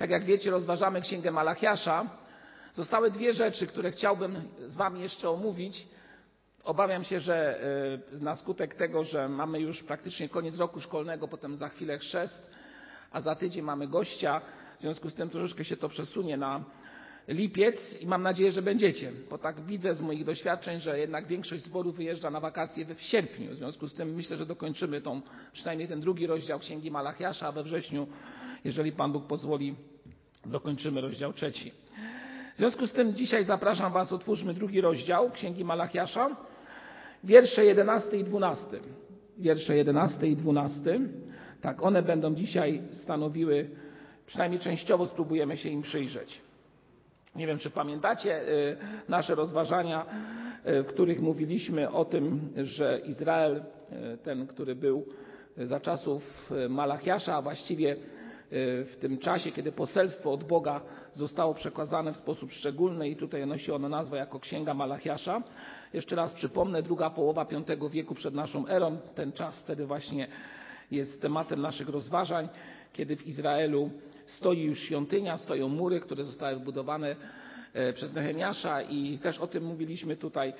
Tak jak wiecie, rozważamy Księgę Malachiasza. Zostały dwie rzeczy, które chciałbym z Wami jeszcze omówić. Obawiam się, że e, na skutek tego, że mamy już praktycznie koniec roku szkolnego, potem za chwilę chrzest, a za tydzień mamy gościa, w związku z tym troszeczkę się to przesunie na lipiec i mam nadzieję, że będziecie, bo tak widzę z moich doświadczeń, że jednak większość zborów wyjeżdża na wakacje w sierpniu. W związku z tym myślę, że dokończymy tą, przynajmniej ten drugi rozdział Księgi Malachiasza, a we wrześniu, jeżeli Pan Bóg pozwoli, dokończymy rozdział trzeci. W związku z tym dzisiaj zapraszam Was, otwórzmy drugi rozdział Księgi Malachiasza, wiersze 11 i 12. Wiersze 11 i 12. Tak, one będą dzisiaj stanowiły, przynajmniej częściowo spróbujemy się im przyjrzeć. Nie wiem, czy pamiętacie y, nasze rozważania, y, w których mówiliśmy o tym, że Izrael, y, ten, który był za czasów Malachiasza, a właściwie w tym czasie, kiedy poselstwo od Boga zostało przekazane w sposób szczególny i tutaj nosi ono nazwę jako Księga Malachiasza. Jeszcze raz przypomnę, druga połowa V wieku przed naszą erą, ten czas wtedy właśnie jest tematem naszych rozważań, kiedy w Izraelu stoi już świątynia, stoją mury, które zostały wbudowane e, przez Nehemiasza i też o tym mówiliśmy tutaj.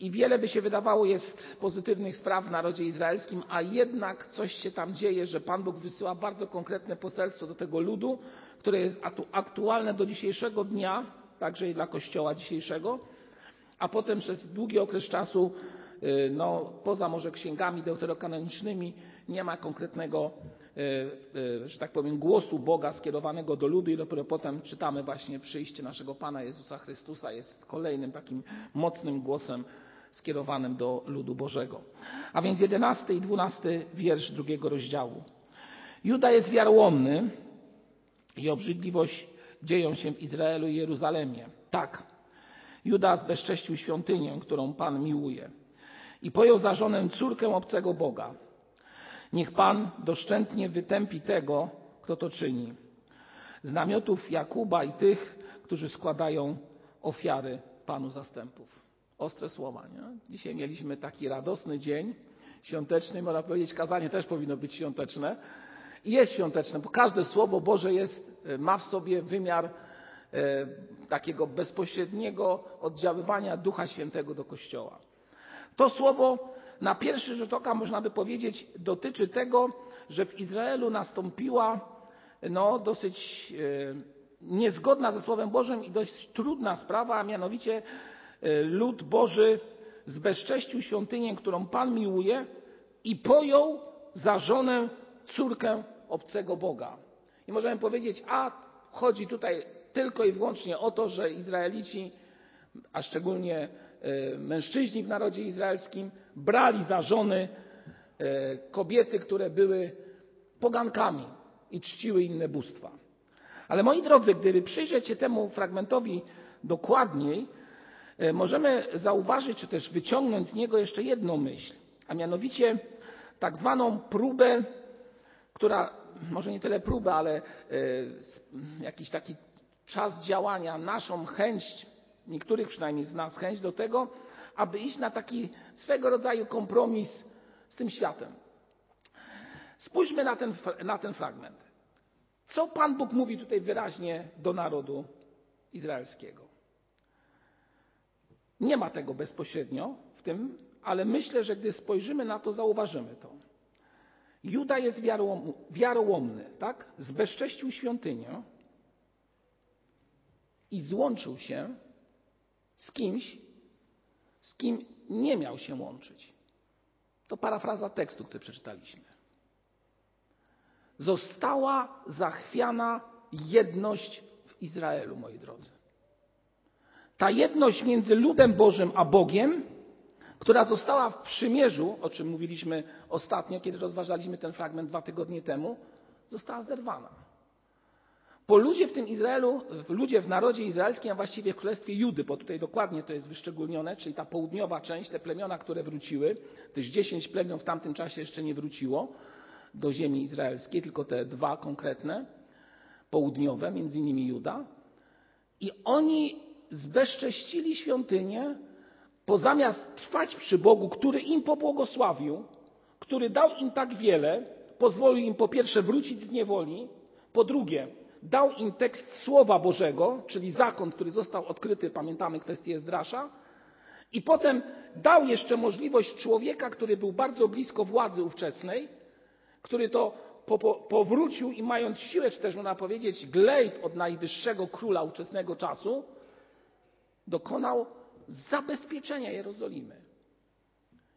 I wiele by się wydawało jest pozytywnych spraw w narodzie izraelskim, a jednak coś się tam dzieje, że Pan Bóg wysyła bardzo konkretne poselstwo do tego ludu, które jest aktualne do dzisiejszego dnia, także i dla Kościoła dzisiejszego, a potem przez długi okres czasu, e, no, poza może księgami deuterokanonicznymi, nie ma konkretnego E, e, że tak powiem, głosu Boga skierowanego do ludu i dopiero potem czytamy właśnie przyjście naszego Pana Jezusa Chrystusa. Jest kolejnym takim mocnym głosem skierowanym do ludu Bożego. A więc jedenasty i dwunasty wiersz drugiego rozdziału. Juda jest wiarołomny i obrzydliwość dzieją się w Izraelu i Jeruzalemie. Tak, Juda zbezcześcił świątynię, którą Pan miłuje i pojął za żonę córkę obcego Boga. Niech Pan doszczętnie wytępi tego, kto to czyni. Z namiotów Jakuba i tych, którzy składają ofiary Panu zastępów. Ostre słowa, nie? Dzisiaj mieliśmy taki radosny dzień świąteczny, można powiedzieć, kazanie też powinno być świąteczne. I jest świąteczne, bo każde słowo Boże jest, e, ma w sobie wymiar e, takiego bezpośredniego oddziaływania Ducha Świętego do Kościoła. To słowo na pierwszy rzut oka można by powiedzieć, dotyczy tego, że w Izraelu nastąpiła no, dosyć e, niezgodna ze Słowem Bożym i dość trudna sprawa, a mianowicie lud Boży zbezcześcił świątynię, którą Pan miłuje i pojął za żonę córkę obcego Boga. I możemy powiedzieć, a chodzi tutaj tylko i wyłącznie o to, że Izraelici, a szczególnie E, mężczyźni w narodzie izraelskim brali za żony e, kobiety, które były pogankami i czciły inne bóstwa. Ale moi drodzy, gdyby przyjrzeć się temu fragmentowi dokładniej, e, możemy zauważyć, czy też wyciągnąć z niego jeszcze jedną myśl, a mianowicie tak zwaną próbę, która, może nie tyle próbę, ale jakiś taki czas działania, naszą chęć niektórych przynajmniej z nas, chęć do tego, aby iść na taki swego rodzaju kompromis z tym światem. Spójrzmy na ten, na ten fragment. Co Pan Bóg mówi tutaj wyraźnie do narodu izraelskiego? Nie ma tego bezpośrednio w tym, ale myślę, że gdy spojrzymy na to, zauważymy to. Juda jest wiarołomny, tak? Zbezcześcił świątynię i złączył się z kimś, z kim nie miał się łączyć. To parafraza tekstu, który przeczytaliśmy. Została zachwiana jedność w Izraelu, moi drodzy. Ta jedność między ludem Bożym a Bogiem, która została w przymierzu, o czym mówiliśmy ostatnio, kiedy rozważaliśmy ten fragment dwa tygodnie temu, została zerwana. Bo ludzie w tym Izraelu, ludzie w narodzie izraelskim, a właściwie w królestwie Judy, bo tutaj dokładnie to jest wyszczególnione, czyli ta południowa część, te plemiona, które wróciły, też dziesięć plemion w tamtym czasie jeszcze nie wróciło do ziemi izraelskiej, tylko te dwa konkretne, południowe, między innymi Juda. I oni zbezcześcili świątynię, bo zamiast trwać przy Bogu, który im pobłogosławił, który dał im tak wiele, pozwolił im po pierwsze wrócić z niewoli, po drugie dał im tekst Słowa Bożego, czyli zakon, który został odkryty, pamiętamy kwestię Zdrasza, i potem dał jeszcze możliwość człowieka, który był bardzo blisko władzy ówczesnej, który to po, po, powrócił i mając siłę, czy też można powiedzieć glejt od najwyższego króla ówczesnego czasu, dokonał zabezpieczenia Jerozolimy.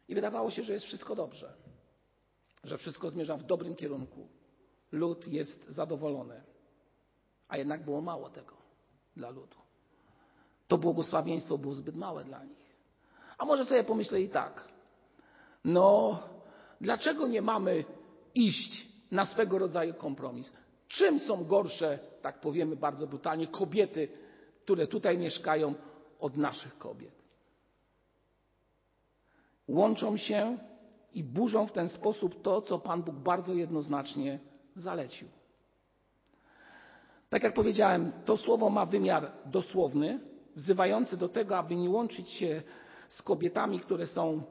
I wydawało się, że jest wszystko dobrze, że wszystko zmierza w dobrym kierunku. Lud jest zadowolony, a jednak było mało tego dla ludu. To błogosławieństwo było zbyt małe dla nich. A może sobie pomyśleli tak, no dlaczego nie mamy iść na swego rodzaju kompromis? Czym są gorsze, tak powiemy bardzo brutalnie, kobiety, które tutaj mieszkają od naszych kobiet? Łączą się i burzą w ten sposób to, co Pan Bóg bardzo jednoznacznie zalecił. Tak jak powiedziałem, to słowo ma wymiar dosłowny, wzywający do tego, aby nie łączyć się z kobietami, które są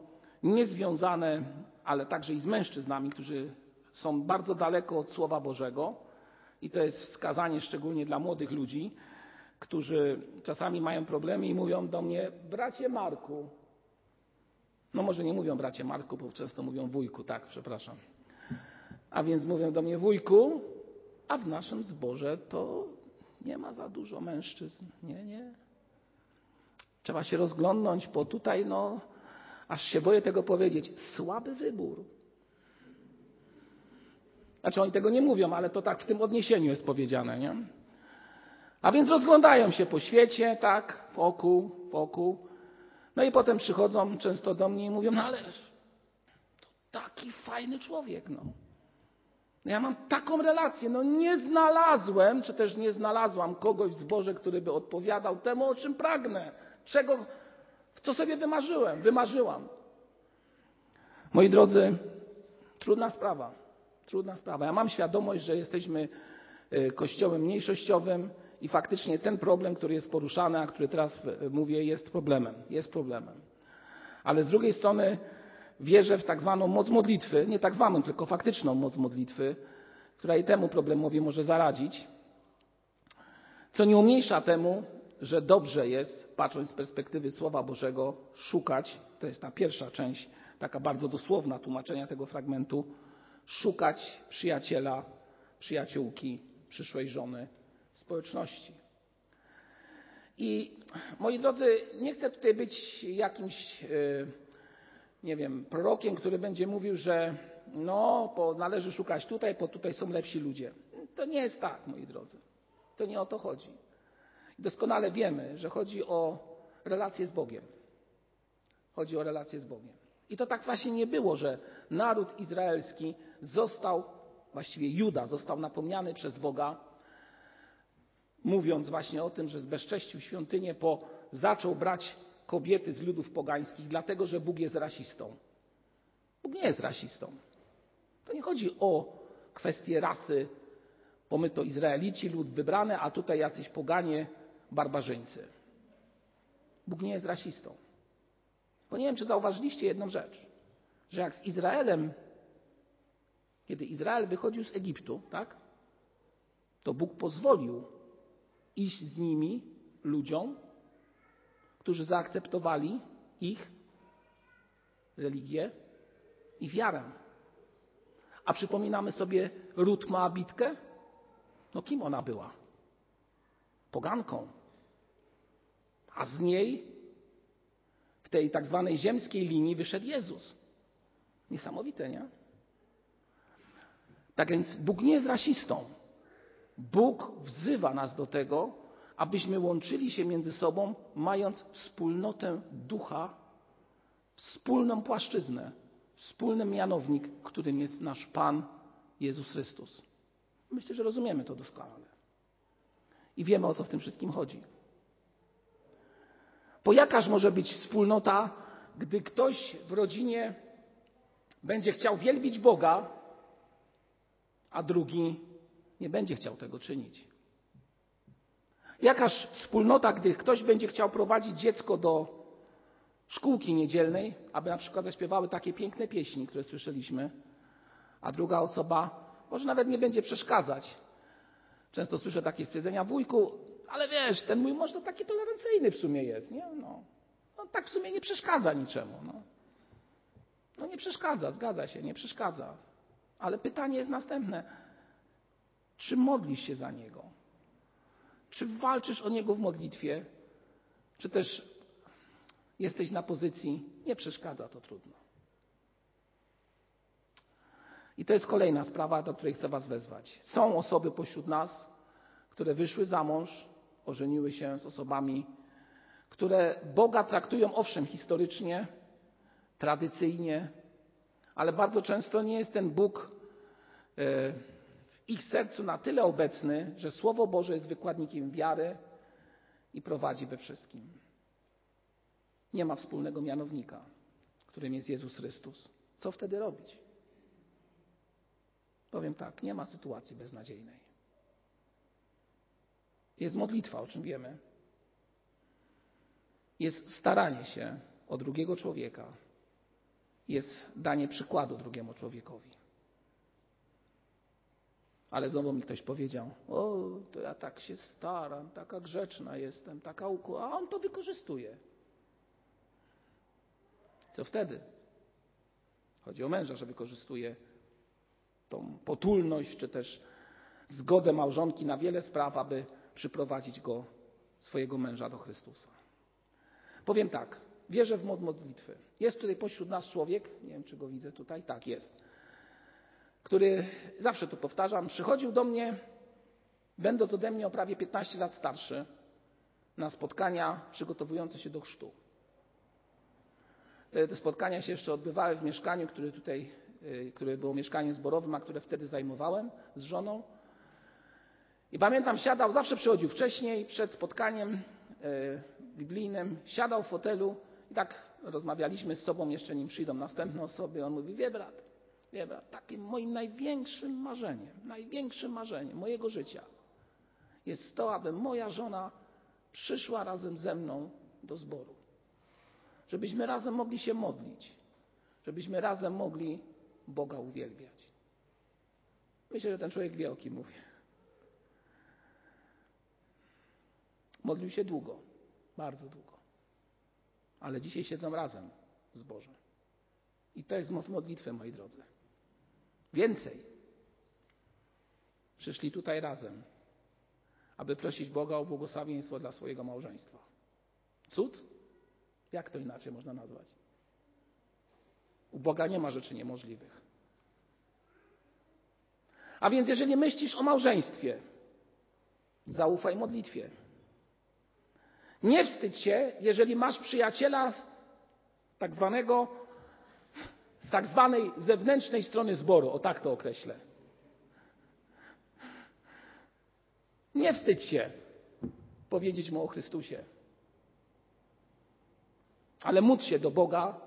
niezwiązane, ale także i z mężczyznami, którzy są bardzo daleko od Słowa Bożego. I to jest wskazanie szczególnie dla młodych ludzi, którzy czasami mają problemy i mówią do mnie, bracie Marku. No może nie mówią bracie Marku, bo często mówią wujku, tak, przepraszam. A więc mówią do mnie wujku, a w naszym zborze to nie ma za dużo mężczyzn. Nie, nie. Trzeba się rozglądnąć, bo tutaj, no, aż się boję tego powiedzieć, słaby wybór. Znaczy oni tego nie mówią, ale to tak w tym odniesieniu jest powiedziane, nie? A więc rozglądają się po świecie, tak, wokół, wokół. No i potem przychodzą często do mnie i mówią, no ale to taki fajny człowiek, no. Ja mam taką relację, no nie znalazłem, czy też nie znalazłam kogoś w zborze, który by odpowiadał temu, o czym pragnę, czego, co sobie wymarzyłem, wymarzyłam. Moi drodzy, trudna sprawa, trudna sprawa. Ja mam świadomość, że jesteśmy y, kościołem mniejszościowym i faktycznie ten problem, który jest poruszany, a który teraz mówię, jest problemem, jest problemem. Ale z drugiej strony wierzę w tak zwaną moc modlitwy, nie tak zwaną, tylko faktyczną moc modlitwy, która i temu problemowi może zaradzić, co nie umniejsza temu, że dobrze jest, patrząc z perspektywy Słowa Bożego, szukać, to jest ta pierwsza część, taka bardzo dosłowna tłumaczenia tego fragmentu, szukać przyjaciela, przyjaciółki, przyszłej żony społeczności. I moi drodzy, nie chcę tutaj być jakimś, e, nie wiem, prorokiem, który będzie mówił, że no, należy szukać tutaj, bo tutaj są lepsi ludzie. To nie jest tak, moi drodzy. To nie o to chodzi. Doskonale wiemy, że chodzi o relacje z Bogiem. Chodzi o relacje z Bogiem. I to tak właśnie nie było, że naród izraelski został, właściwie Juda został napomniany przez Boga, mówiąc właśnie o tym, że zbezcześcił świątynię, bo zaczął brać kobiety z ludów pogańskich, dlatego że Bóg jest rasistą. Bóg nie jest rasistą. To nie chodzi o kwestię rasy, bo my to Izraelici, lud wybrany, a tutaj jacyś poganie barbarzyńcy. Bóg nie jest rasistą. Bo nie wiem, czy zauważyliście jedną rzecz, że jak z Izraelem, kiedy Izrael wychodził z Egiptu, tak, to Bóg pozwolił iść z nimi ludziom, którzy zaakceptowali ich religię i wiarę. A przypominamy sobie Rut Moabitkę? No kim ona była? Poganką. A z niej w tej tak zwanej ziemskiej linii wyszedł Jezus. Niesamowite, nie? Tak więc Bóg nie jest rasistą. Bóg wzywa nas do tego, abyśmy łączyli się między sobą, mając wspólnotę ducha, wspólną płaszczyznę, wspólny mianownik, którym jest nasz Pan Jezus Chrystus. Myślę, że rozumiemy to doskonale. I wiemy, o co w tym wszystkim chodzi. Bo jakaż może być wspólnota, gdy ktoś w rodzinie będzie chciał wielbić Boga, a drugi nie będzie chciał tego czynić? Jakaż wspólnota, gdy ktoś będzie chciał prowadzić dziecko do szkółki niedzielnej, aby na przykład zaśpiewały takie piękne pieśni, które słyszeliśmy, a druga osoba może nawet nie będzie przeszkadzać, Często słyszę takie stwierdzenia, wujku, ale wiesz, ten mój mąż to taki tolerancyjny w sumie jest, nie? No, on tak w sumie nie przeszkadza niczemu. No. no nie przeszkadza, zgadza się, nie przeszkadza. Ale pytanie jest następne. Czy modlisz się za niego? Czy walczysz o niego w modlitwie? Czy też jesteś na pozycji, nie przeszkadza, to trudno. I to jest kolejna sprawa, do której chcę Was wezwać. Są osoby pośród nas, które wyszły za mąż, ożeniły się z osobami, które Boga traktują owszem historycznie, tradycyjnie, ale bardzo często nie jest ten Bóg w ich sercu na tyle obecny, że Słowo Boże jest wykładnikiem wiary i prowadzi we wszystkim. Nie ma wspólnego mianownika, którym jest Jezus Chrystus. Co wtedy robić? Powiem tak, nie ma sytuacji beznadziejnej. Jest modlitwa, o czym wiemy. Jest staranie się o drugiego człowieka. Jest danie przykładu drugiemu człowiekowi. Ale znowu mi ktoś powiedział: O, to ja tak się staram, taka grzeczna jestem, taka uku, a on to wykorzystuje. Co wtedy? Chodzi o męża, że wykorzystuje tą potulność, czy też zgodę małżonki na wiele spraw, aby przyprowadzić go, swojego męża do Chrystusa. Powiem tak, wierzę w mod modlitwy. Jest tutaj pośród nas człowiek, nie wiem czy go widzę tutaj, tak jest, który, zawsze to powtarzam, przychodził do mnie, będąc ode mnie o prawie 15 lat starszy, na spotkania przygotowujące się do chrztu. Te spotkania się jeszcze odbywały w mieszkaniu, które tutaj, y, które było mieszkaniem zborowym, a które wtedy zajmowałem z żoną. I pamiętam, siadał, zawsze przychodził wcześniej, przed spotkaniem y, biblijnym, siadał w fotelu i tak rozmawialiśmy z sobą, jeszcze nim przyjdą następne osoby. On mówi, wie brat, wie brat, takim moim największym marzeniem, największym marzeniem mojego życia jest to, aby moja żona przyszła razem ze mną do zboru żebyśmy razem mogli się modlić, żebyśmy razem mogli Boga uwielbiać. Myślę, że ten człowiek wie, o kim mówię. Modlił się długo, bardzo długo. Ale dzisiaj siedzą razem z Bożem. I to jest moc modlitwy, moi drodzy. Więcej. Przyszli tutaj razem, aby prosić Boga o błogosławieństwo dla swojego małżeństwa. Cud? Jak to inaczej można nazwać? U Boga nie ma rzeczy niemożliwych. A więc, jeżeli myślisz o małżeństwie, zaufaj modlitwie. Nie wstydź się, jeżeli masz przyjaciela tak zwanego, z tak zwanej zewnętrznej strony zboru, o tak to określę. Nie wstydź się powiedzieć mu o Chrystusie ale módl się do Boga,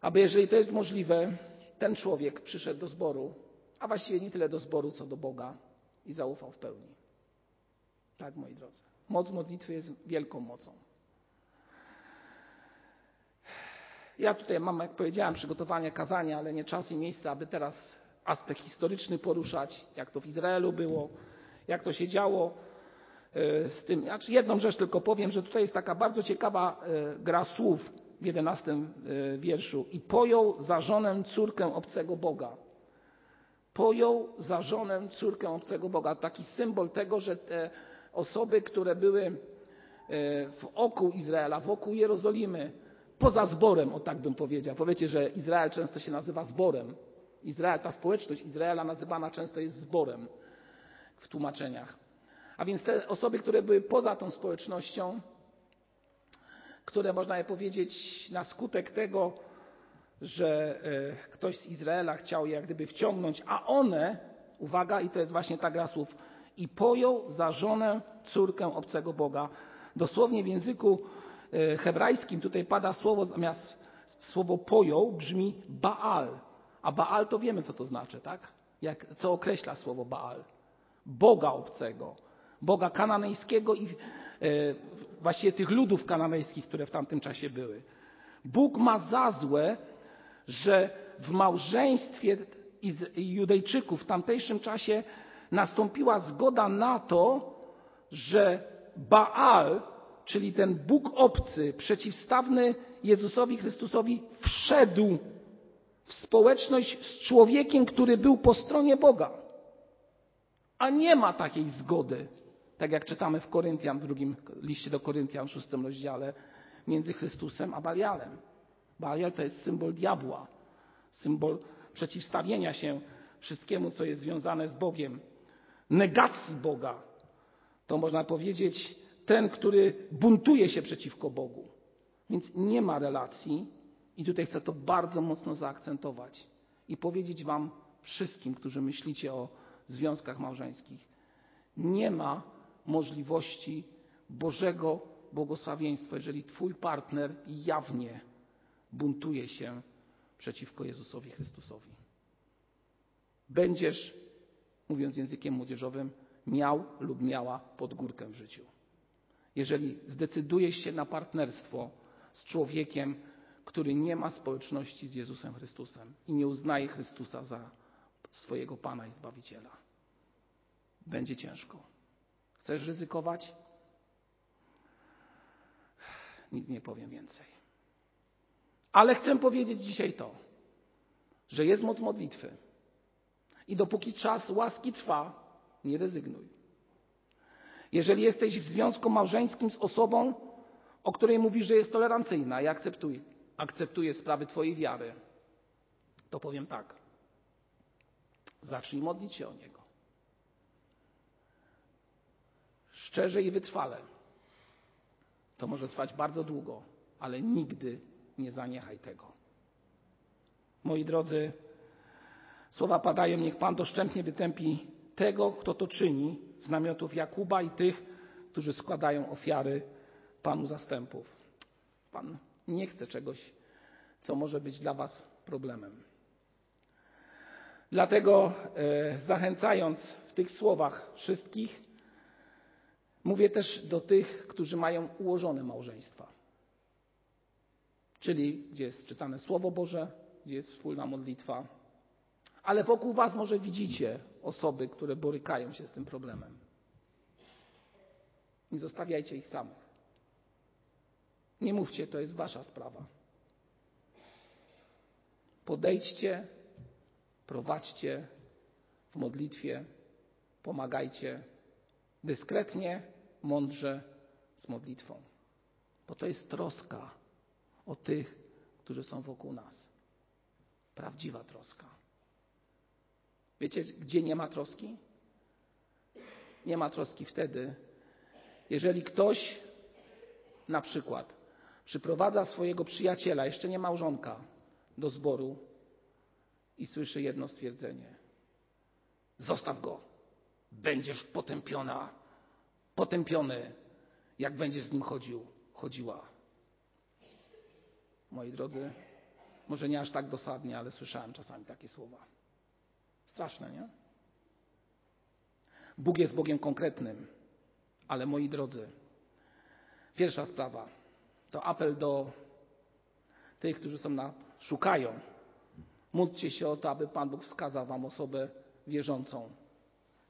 aby jeżeli to jest możliwe, ten człowiek przyszedł do zboru, a właściwie nie tyle do zboru, co do Boga i zaufał w pełni. Tak, moi drodzy. Moc modlitwy jest wielką mocą. Ja tutaj mam, jak powiedziałem, przygotowanie kazania, ale nie czas i miejsce, aby teraz aspekt historyczny poruszać, jak to w Izraelu było, jak to się działo E, z tym. Znaczy jedną rzecz tylko powiem, że tutaj jest taka bardzo ciekawa e, gra słów w jedenastym e, wierszu. I pojął za żonę córkę obcego Boga. Pojął za żonę córkę obcego Boga. Taki symbol tego, że te osoby, które były wokół Izraela, wokół Jerozolimy, poza zborem, o tak bym powiedział. Powiecie, że Izrael często się nazywa zborem. Izrael, ta społeczność Izraela nazywana często jest zborem w tłumaczeniach. A więc te osoby, które były poza tą społecznością, które można je powiedzieć na skutek tego, że e, ktoś z Izraela chciał je jak gdyby wciągnąć, a one, uwaga, i to jest właśnie ta gra słów, i pojął za żonę córkę obcego Boga. Dosłownie w języku hebrajskim tutaj pada słowo zamiast słowo pojął brzmi Baal. A Baal to wiemy, co to znaczy, tak? Jak, co określa słowo Baal. Boga obcego. Boga kananejskiego i e, właściwie tych ludów kananejskich, które w tamtym czasie były. Bóg ma za złe, że w małżeństwie Judejczyków w tamtejszym czasie nastąpiła zgoda na to, że Baal, czyli ten Bóg obcy, przeciwstawny Jezusowi Chrystusowi, wszedł w społeczność z człowiekiem, który był po stronie Boga. A nie ma takiej zgody, tak jak czytamy w Koryntian, w drugim liście do Koryntian, w szóstym rozdziale, między Chrystusem a Balialem. Balial to jest symbol diabła, symbol przeciwstawienia się wszystkiemu, co jest związane z Bogiem, negacji Boga. To można powiedzieć ten, który buntuje się przeciwko Bogu. Więc nie ma relacji, i tutaj chcę to bardzo mocno zaakcentować i powiedzieć Wam wszystkim, którzy myślicie o związkach małżeńskich, nie ma możliwości Bożego błogosławieństwa, jeżeli Twój partner jawnie buntuje się przeciwko Jezusowi Chrystusowi. Będziesz, mówiąc językiem młodzieżowym, miał lub miała podgórkę w życiu. Jeżeli zdecydujesz się na partnerstwo z człowiekiem, który nie ma społeczności z Jezusem Chrystusem i nie uznaje Chrystusa za swojego Pana i Zbawiciela, będzie ciężko. Chcesz ryzykować? Nic nie powiem więcej. Ale chcę powiedzieć dzisiaj to, że jest moc modlitwy. I dopóki czas łaski trwa, nie rezygnuj. Jeżeli jesteś w związku małżeńskim z osobą, o której mówisz, że jest tolerancyjna i akceptuje, akceptuje sprawy Twojej wiary, to powiem tak. Zacznij modlić się o niego. Szczerze i wytrwale. To może trwać bardzo długo, ale nigdy nie zaniechaj tego. Moi drodzy, słowa padają, niech Pan doszczętnie wytępi tego, kto to czyni, z namiotów Jakuba i tych, którzy składają ofiary Panu zastępów. Pan nie chce czegoś, co może być dla Was problemem. Dlatego e, zachęcając w tych słowach wszystkich, mówię też do tych, którzy mają ułożone małżeństwa. Czyli gdzie jest czytane Słowo Boże, gdzie jest wspólna modlitwa, ale wokół Was może widzicie osoby, które borykają się z tym problemem. Nie zostawiajcie ich samych. Nie mówcie, to jest Wasza sprawa. Podejdźcie, prowadźcie w modlitwie, pomagajcie dyskretnie, mądrze z modlitwą. Bo to jest troska o tych, którzy są wokół nas. Prawdziwa troska. Wiecie, gdzie nie ma troski? Nie ma troski wtedy, jeżeli ktoś na przykład przyprowadza swojego przyjaciela, jeszcze nie małżonka, do zboru i słyszy jedno stwierdzenie: Zostaw go, będziesz potępiona, potępiony, jak będziesz z nim chodził, chodziła. Moi drodzy, może nie aż tak dosadnie, ale słyszałem czasami takie słowa. Straszne, nie? Bóg jest Bogiem konkretnym, ale moi drodzy, pierwsza sprawa to apel do tych, którzy są na, szukają. Módlcie się o to, aby Pan Bóg wskazał Wam osobę wierzącą,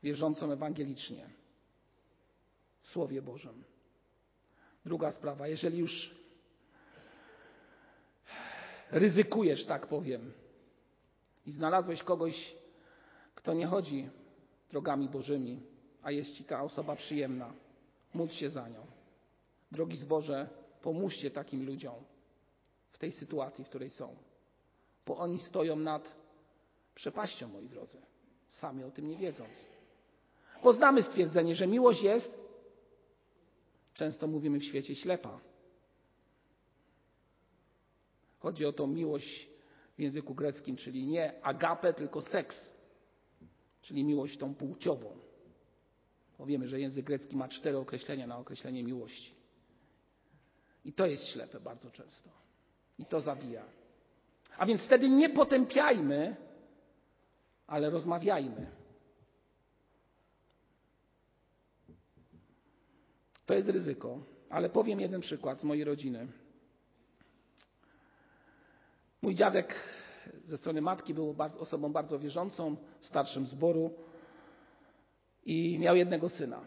wierzącą ewangelicznie w Słowie Bożym. Druga sprawa, jeżeli już ryzykujesz, tak powiem, i znalazłeś kogoś, kto nie chodzi drogami Bożymi, a jest ci ta osoba przyjemna, módl się za nią. Drogi zboże, pomóżcie takim ludziom w tej sytuacji, w której są, bo oni stoją nad przepaścią, moi drodzy, sami o tym nie wiedząc. Poznamy stwierdzenie, że miłość jest, często mówimy w świecie, ślepa. Chodzi o tą miłość w języku greckim, czyli nie agape, tylko seks, czyli miłość tą płciową. Bo wiemy, że język grecki ma cztery określenia na określenie miłości. I to jest ślepe bardzo często. I to zabija. A więc wtedy nie potępiajmy, ale rozmawiajmy. To jest ryzyko, ale powiem jeden przykład z mojej rodziny. Mój dziadek ze strony matki był osobą bardzo wierzącą, starszym zboru. I miał jednego syna.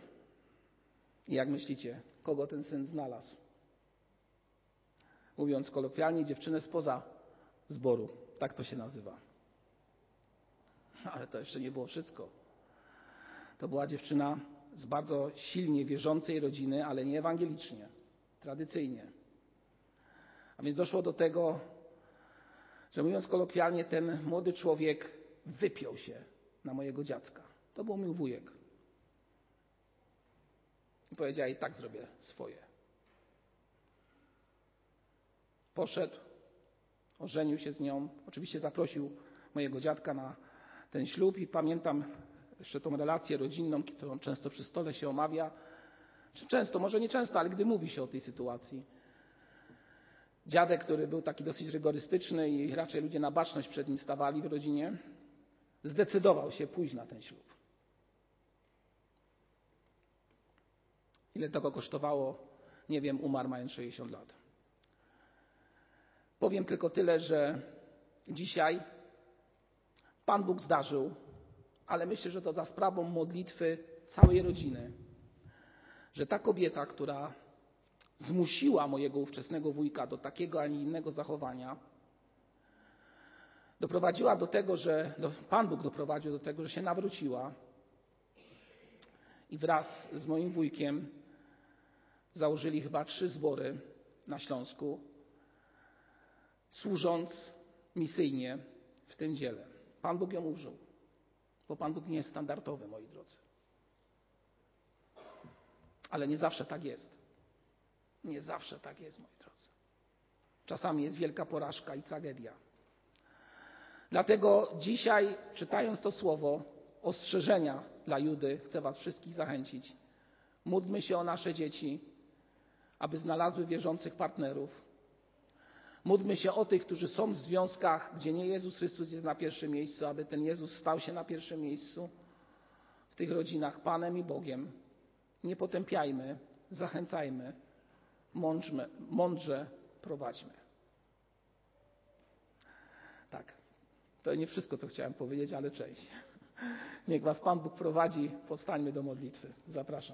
I jak myślicie, kogo ten syn znalazł? Mówiąc kolokwialnie, dziewczynę spoza zboru. Tak to się nazywa. Ale to jeszcze nie było wszystko. To była dziewczyna z bardzo silnie wierzącej rodziny, ale nie ewangelicznie, tradycyjnie. A więc doszło do tego, że mówiąc kolokwialnie, ten młody człowiek wypiął się na mojego dziadka. To był mój wujek. I powiedział, i tak zrobię swoje. Poszedł, ożenił się z nią. Oczywiście zaprosił mojego dziadka na ten ślub i pamiętam jeszcze tą relację rodzinną, którą często przy stole się omawia. Czy często, może nie często, ale gdy mówi się o tej sytuacji. Dziadek, który był taki dosyć rygorystyczny i raczej ludzie na baczność przed nim stawali w rodzinie, zdecydował się pójść na ten ślub. Ile to go kosztowało, nie wiem, umarł mając 60 lat. Powiem tylko tyle, że dzisiaj Pan Bóg zdarzył, ale myślę, że to za sprawą modlitwy całej rodziny, że ta kobieta, która zmusiła mojego ówczesnego wujka do takiego, a nie innego zachowania, doprowadziła do tego, że do, Pan Bóg doprowadził do tego, że się nawróciła i wraz z moim wujkiem założyli chyba trzy zbory na Śląsku, służąc misyjnie w tym dziele. Pan Bóg ją użył, bo Pan Bóg nie jest standardowy, moi drodzy. Ale nie zawsze tak jest. Nie zawsze tak jest, moi drodzy. Czasami jest wielka porażka i tragedia. Dlatego dzisiaj, czytając to słowo ostrzeżenia dla Judy, chcę Was wszystkich zachęcić. Módlmy się o nasze dzieci, aby znalazły wierzących partnerów. Módlmy się o tych, którzy są w związkach, gdzie nie Jezus Chrystus jest na pierwszym miejscu, aby ten Jezus stał się na pierwszym miejscu w tych rodzinach Panem i Bogiem. Nie potępiajmy, zachęcajmy, mądrzmy, mądrze prowadźmy. Tak, to nie wszystko, co chciałem powiedzieć, ale część. Niech Was Pan Bóg prowadzi. Powstańmy do modlitwy. Zapraszam.